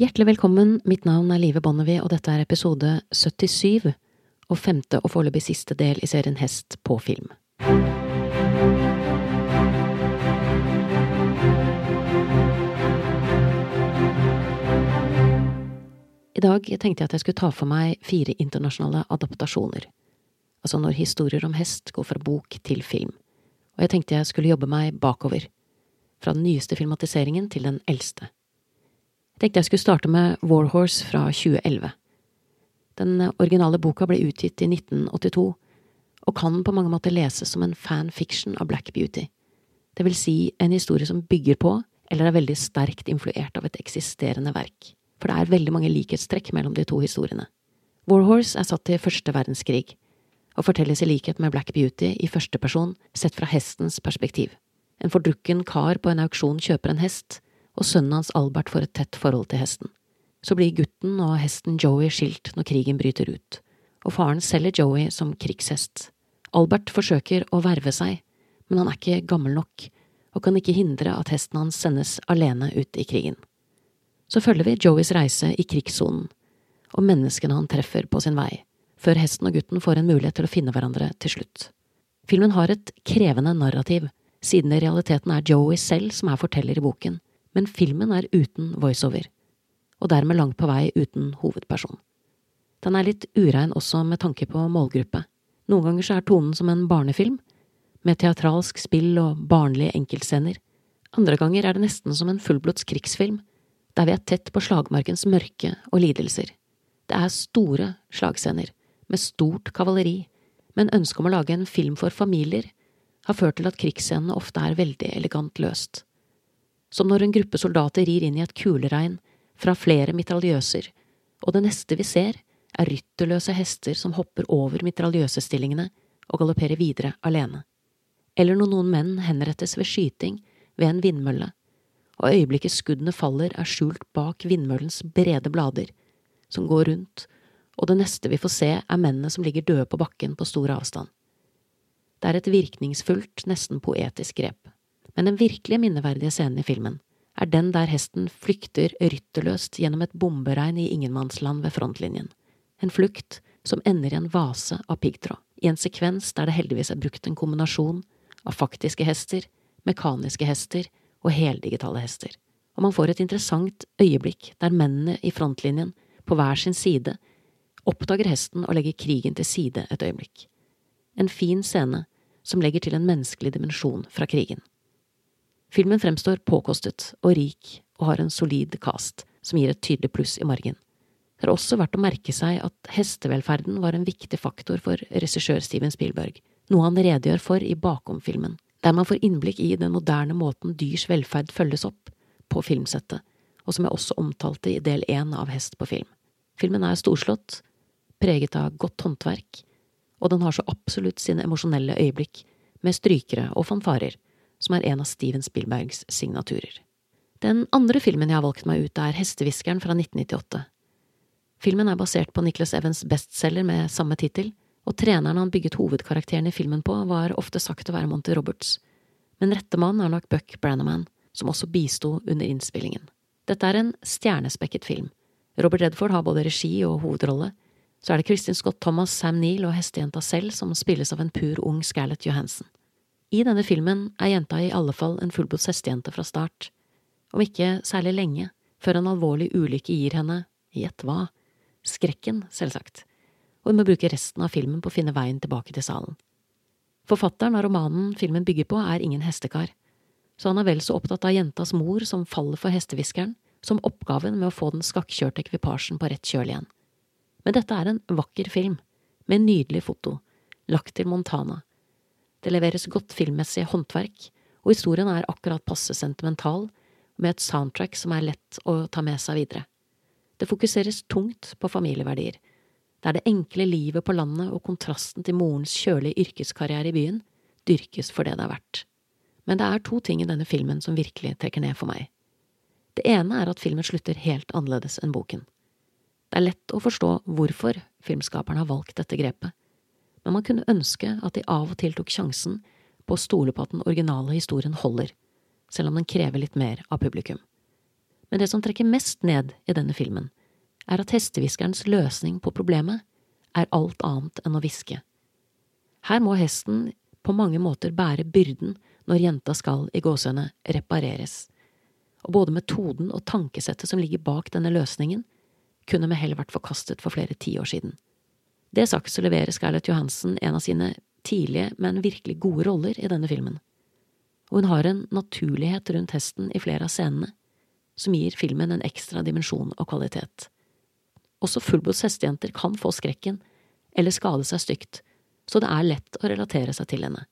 Hjertelig velkommen, mitt navn er Live Bonnevie, og dette er episode 77 og femte og foreløpig siste del i serien Hest på film. I dag tenkte jeg at jeg skulle ta for meg fire internasjonale adaptasjoner, altså når historier om hest går fra bok til film, og jeg tenkte jeg skulle jobbe meg bakover, fra den nyeste filmatiseringen til den eldste. Tenkte jeg skulle starte med Warhorse fra 2011. Den originale boka ble utgitt i 1982, og kan på mange måter leses som en fanfiction av Black Beauty, det vil si en historie som bygger på eller er veldig sterkt influert av et eksisterende verk for det er veldig mange likhetstrekk mellom de to historiene. Warhorse er satt til første verdenskrig, og fortelles i likhet med Black Beauty i første person, sett fra hestens perspektiv. En fordrukken kar på en auksjon kjøper en hest, og sønnen hans Albert får et tett forhold til hesten. Så blir gutten og hesten Joey skilt når krigen bryter ut, og faren selger Joey som krigshest. Albert forsøker å verve seg, men han er ikke gammel nok, og kan ikke hindre at hesten hans sendes alene ut i krigen så følger vi Joeys reise i krigssonen, og menneskene han treffer på sin vei, før hesten og gutten får en mulighet til å finne hverandre til slutt. Filmen har et krevende narrativ, siden det i realiteten er Joey selv som er forteller i boken, men filmen er uten voiceover, og dermed langt på vei uten hovedperson. Den er litt urein også med tanke på målgruppe. Noen ganger så er tonen som en barnefilm, med teatralsk spill og barnlige enkeltscener. Andre ganger er det nesten som en fullblods krigsfilm, der vi er tett på slagmarkens mørke og lidelser. Det er store slagscener, med stort kavaleri, men ønsket om å lage en film for familier har ført til at krigsscenene ofte er veldig elegant løst. Som når en gruppe soldater rir inn i et kuleregn fra flere mitraljøser, og det neste vi ser, er rytterløse hester som hopper over mitraljøsestillingene og galopperer videre alene. Eller når noen menn henrettes ved skyting ved en vindmølle og øyeblikket skuddene faller er skjult bak vindmøllens brede blader, som går rundt, og det neste vi får se er mennene som ligger døde på bakken på stor avstand. Det er et virkningsfullt, nesten poetisk grep, men den virkelige minneverdige scenen i filmen er den der hesten flykter rytterløst gjennom et bomberegn i ingenmannsland ved frontlinjen, en flukt som ender i en vase av piggtråd, i en sekvens der det heldigvis er brukt en kombinasjon av faktiske hester, mekaniske hester og heldigitale hester, og man får et interessant øyeblikk der mennene i frontlinjen, på hver sin side, oppdager hesten og legger krigen til side et øyeblikk. En fin scene som legger til en menneskelig dimensjon fra krigen. Filmen fremstår påkostet og rik og har en solid cast som gir et tydelig pluss i margen. Det er også verdt å merke seg at hestevelferden var en viktig faktor for regissør Steven Spielberg, noe han redegjør for i Bakom-filmen, der man får innblikk i den moderne måten dyrs velferd følges opp på filmsettet, og som jeg også omtalte i del én av Hest på film. Filmen er storslått, preget av godt håndverk, og den har så absolutt sine emosjonelle øyeblikk, med strykere og fanfarer, som er en av Steven Spielbergs signaturer. Den andre filmen jeg har valgt meg ut, er Hestehviskeren fra 1998. Filmen er basert på Nicholas Evans' bestselger med samme tittel, og treneren han bygget hovedkarakteren i filmen på, var ofte sagt å være Monty Roberts, men rette mann er nok Buck Brannaman, som også bisto under innspillingen. Dette er en stjernespekket film. Robert Redford har både regi og hovedrolle. Så er det Kristin Scott Thomas, Sam Neill og hestejenta selv som spilles av en pur ung Scarlett Johansen. I denne filmen er jenta i alle fall en fullblods hestejente fra start, om ikke særlig lenge, før en alvorlig ulykke gir henne, gjett hva, skrekken, selvsagt og hun må bruke resten av filmen på å finne veien tilbake til salen. Forfatteren av romanen filmen bygger på, er ingen hestekar, så han er vel så opptatt av jentas mor som faller for hestehviskeren, som oppgaven med å få den skakkjørte ekvipasjen på rett kjøl igjen. Men dette er en vakker film, med nydelig foto, lagt til Montana. Det leveres godt filmmessig håndverk, og historien er akkurat passe sentimental, med et soundtrack som er lett å ta med seg videre. Det fokuseres tungt på familieverdier, der det enkle livet på landet og kontrasten til morens kjølige yrkeskarriere i byen dyrkes for det det er verdt. Men det er to ting i denne filmen som virkelig trekker ned for meg. Det ene er at filmen slutter helt annerledes enn boken. Det er lett å forstå hvorfor filmskaperen har valgt dette grepet, men man kunne ønske at de av og til tok sjansen på å stole på at den originale historien holder, selv om den krever litt mer av publikum. Men det som trekker mest ned i denne filmen, er at hestehviskerens løsning på problemet er alt annet enn å hviske. Her må hesten på mange måter bære byrden når jenta skal, i gåsehudene, repareres. Og både metoden og tankesettet som ligger bak denne løsningen, kunne med hell vært forkastet for flere tiår siden. Det sagt så leverer Scarlett Johansen en av sine tidlige, men virkelig gode roller i denne filmen. Og hun har en naturlighet rundt hesten i flere av scenene, som gir filmen en ekstra dimensjon og kvalitet. Også fullblods hestejenter kan få skrekken, eller skade seg stygt, så det er lett å relatere seg til henne.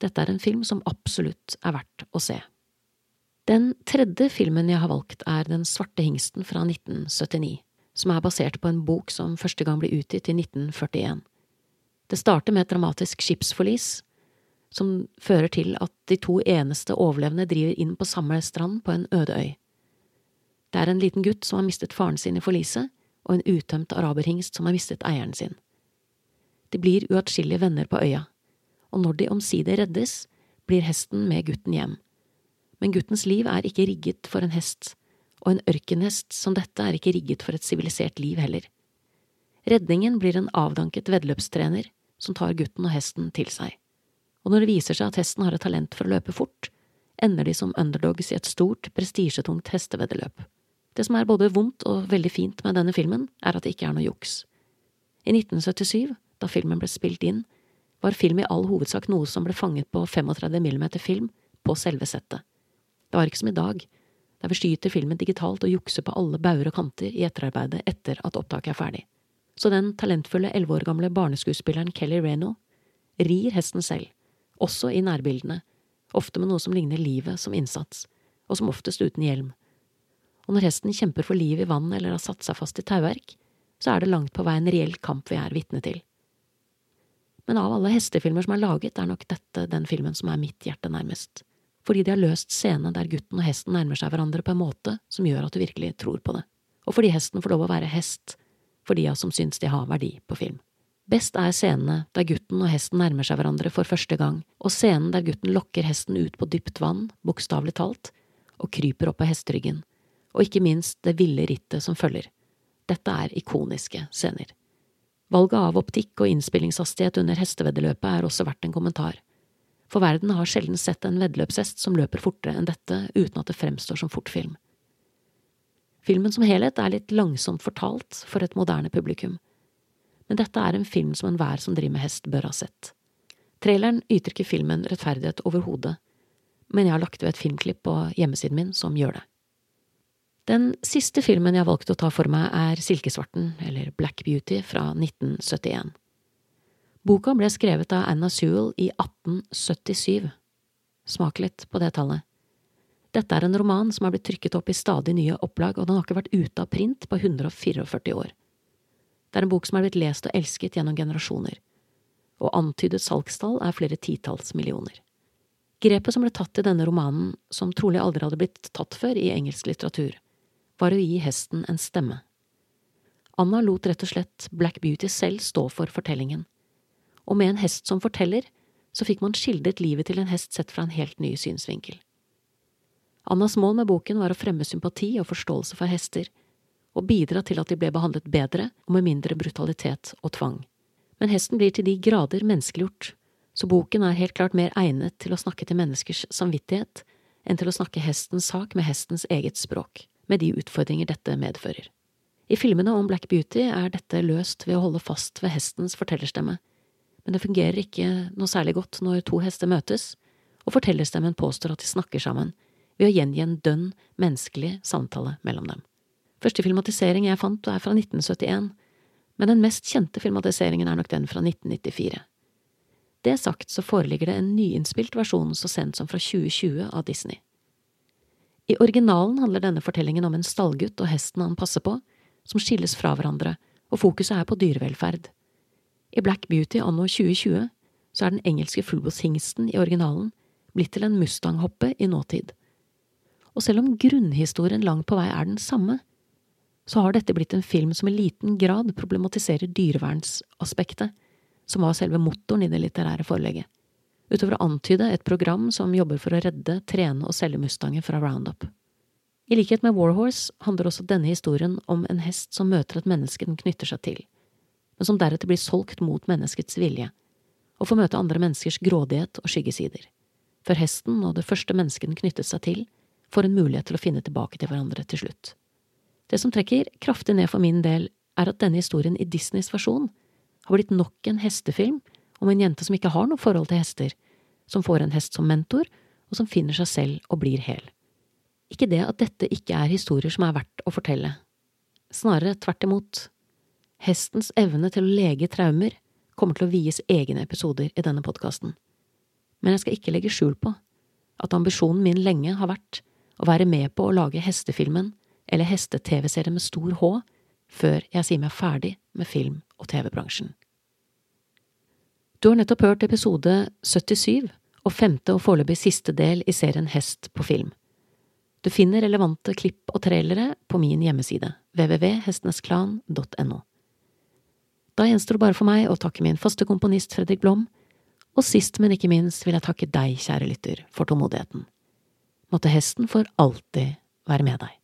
Dette er en film som absolutt er verdt å se. Den tredje filmen jeg har valgt, er Den svarte hingsten fra 1979, som er basert på en bok som første gang ble utgitt i 1941. Det starter med et dramatisk skipsforlis, som fører til at de to eneste overlevende driver inn på samme strand på en øde øy. Det er en liten gutt som har mistet faren sin i forliset, og en utømt araberhingst som har mistet eieren sin. De blir uatskillelige venner på øya, og når de omsider reddes, blir hesten med gutten hjem. Men guttens liv er ikke rigget for en hest, og en ørkenhest som dette er ikke rigget for et sivilisert liv heller. Redningen blir en avdanket veddeløpstrener som tar gutten og hesten til seg, og når det viser seg at hesten har et talent for å løpe fort, ender de som underdogs i et stort, prestisjetungt hesteveddeløp. Det som er både vondt og veldig fint med denne filmen, er at det ikke er noe juks. I 1977, da filmen ble spilt inn, var film i all hovedsak noe som ble fanget på 35 mm film på selve settet. Det var ikke som i dag, der vi skyter filmen digitalt og jukser på alle bauger og kanter i etterarbeidet etter at opptaket er ferdig. Så den talentfulle elleve år gamle barneskuespilleren Kelly Reno rir hesten selv, også i nærbildene, ofte med noe som ligner livet som innsats, og som oftest uten hjelm. Og når hesten kjemper for livet i vann eller har satt seg fast i tauverk, så er det langt på vei en reell kamp vi er vitne til men av alle hestefilmer som er laget, er nok dette den filmen som er mitt hjerte nærmest. Fordi de har løst scenen der gutten og hesten nærmer seg hverandre på en måte som gjør at du virkelig tror på det. Og fordi hesten får lov å være hest, for de av som syns de har verdi på film. Best er scenene der gutten og hesten nærmer seg hverandre for første gang, og scenen der gutten lokker hesten ut på dypt vann, bokstavelig talt, og kryper opp på hesteryggen, og ikke minst det ville rittet som følger. Dette er ikoniske scener. Valget av optikk og innspillingshastighet under hesteveddeløpet er også verdt en kommentar, for verden har sjelden sett en veddeløpshest som løper fortere enn dette uten at det fremstår som fortfilm. Filmen som helhet er litt langsomt fortalt for et moderne publikum, men dette er en film som enhver som driver med hest, bør ha sett. Traileren yter ikke filmen rettferdighet overhodet, men jeg har lagt ved et filmklipp på hjemmesiden min som gjør det. Den siste filmen jeg har valgt å ta for meg, er Silkesvarten, eller Black Beauty, fra 1971. Boka ble skrevet av Anna Sewell i 1877. Smak litt på det tallet. Dette er en roman som har blitt trykket opp i stadig nye opplag, og den har ikke vært ute av print på 144 år. Det er en bok som er blitt lest og elsket gjennom generasjoner, og antydet salgstall er flere titalls millioner. Grepet som ble tatt i denne romanen, som trolig aldri hadde blitt tatt før i engelsk litteratur, var å gi hesten en stemme. Anna lot rett og slett Black Beauty selv stå for fortellingen, og med en hest som forteller, så fikk man skildret livet til en hest sett fra en helt ny synsvinkel. Annas mål med boken var å fremme sympati og forståelse for hester, og bidra til at de ble behandlet bedre og med mindre brutalitet og tvang. Men hesten blir til de grader menneskeliggjort, så boken er helt klart mer egnet til å snakke til menneskers samvittighet enn til å snakke hestens sak med hestens eget språk med de utfordringer dette medfører. I filmene om Black Beauty er dette løst ved å holde fast ved hestens fortellerstemme, men det fungerer ikke noe særlig godt når to hester møtes, og fortellerstemmen påstår at de snakker sammen, ved å gjengi en dønn, menneskelig samtale mellom dem. Første filmatisering jeg fant, er fra 1971, men den mest kjente filmatiseringen er nok den fra 1994. Det sagt så foreligger det en nyinnspilt versjon så sent som fra 2020 av Disney. I originalen handler denne fortellingen om en stallgutt og hesten han passer på, som skilles fra hverandre, og fokuset er på dyrevelferd. I Black Beauty anno 2020 så er den engelske fullblodshingsten i originalen blitt til en mustanghoppe i nåtid. Og selv om grunnhistorien langt på vei er den samme, så har dette blitt en film som i liten grad problematiserer dyrevernsaspektet, som var selve motoren i det litterære forlegget utover å antyde et program som jobber for å redde, trene og selge Mustanger fra Roundup. I likhet med Warhorse handler også denne historien om en hest som møter et menneske den knytter seg til, men som deretter blir solgt mot menneskets vilje, og får møte andre menneskers grådighet og skyggesider, før hesten og det første mennesket knyttet seg til, får en mulighet til å finne tilbake til hverandre til slutt. Det som trekker kraftig ned for min del, er at denne historien i Disneys versjon har blitt nok en hestefilm om en jente som ikke har noe forhold til hester, som får en hest som mentor, og som finner seg selv og blir hel. Ikke det at dette ikke er historier som er verdt å fortelle, snarere tvert imot. Hestens evne til å lege traumer kommer til å vies egne episoder i denne podkasten, men jeg skal ikke legge skjul på at ambisjonen min lenge har vært å være med på å lage hestefilmen eller heste-TV-serie med stor H før jeg sier meg ferdig med film- og TV-bransjen. Du har nettopp hørt episode 77 og femte og foreløpig siste del i serien Hest på film. Du finner relevante klipp og trailere på min hjemmeside, www.hestenesklan.no. Da gjenstår det bare for meg å takke min faste komponist Fredrik Blom, og sist, men ikke minst vil jeg takke deg, kjære lytter, for tålmodigheten. Måtte hesten for alltid være med deg.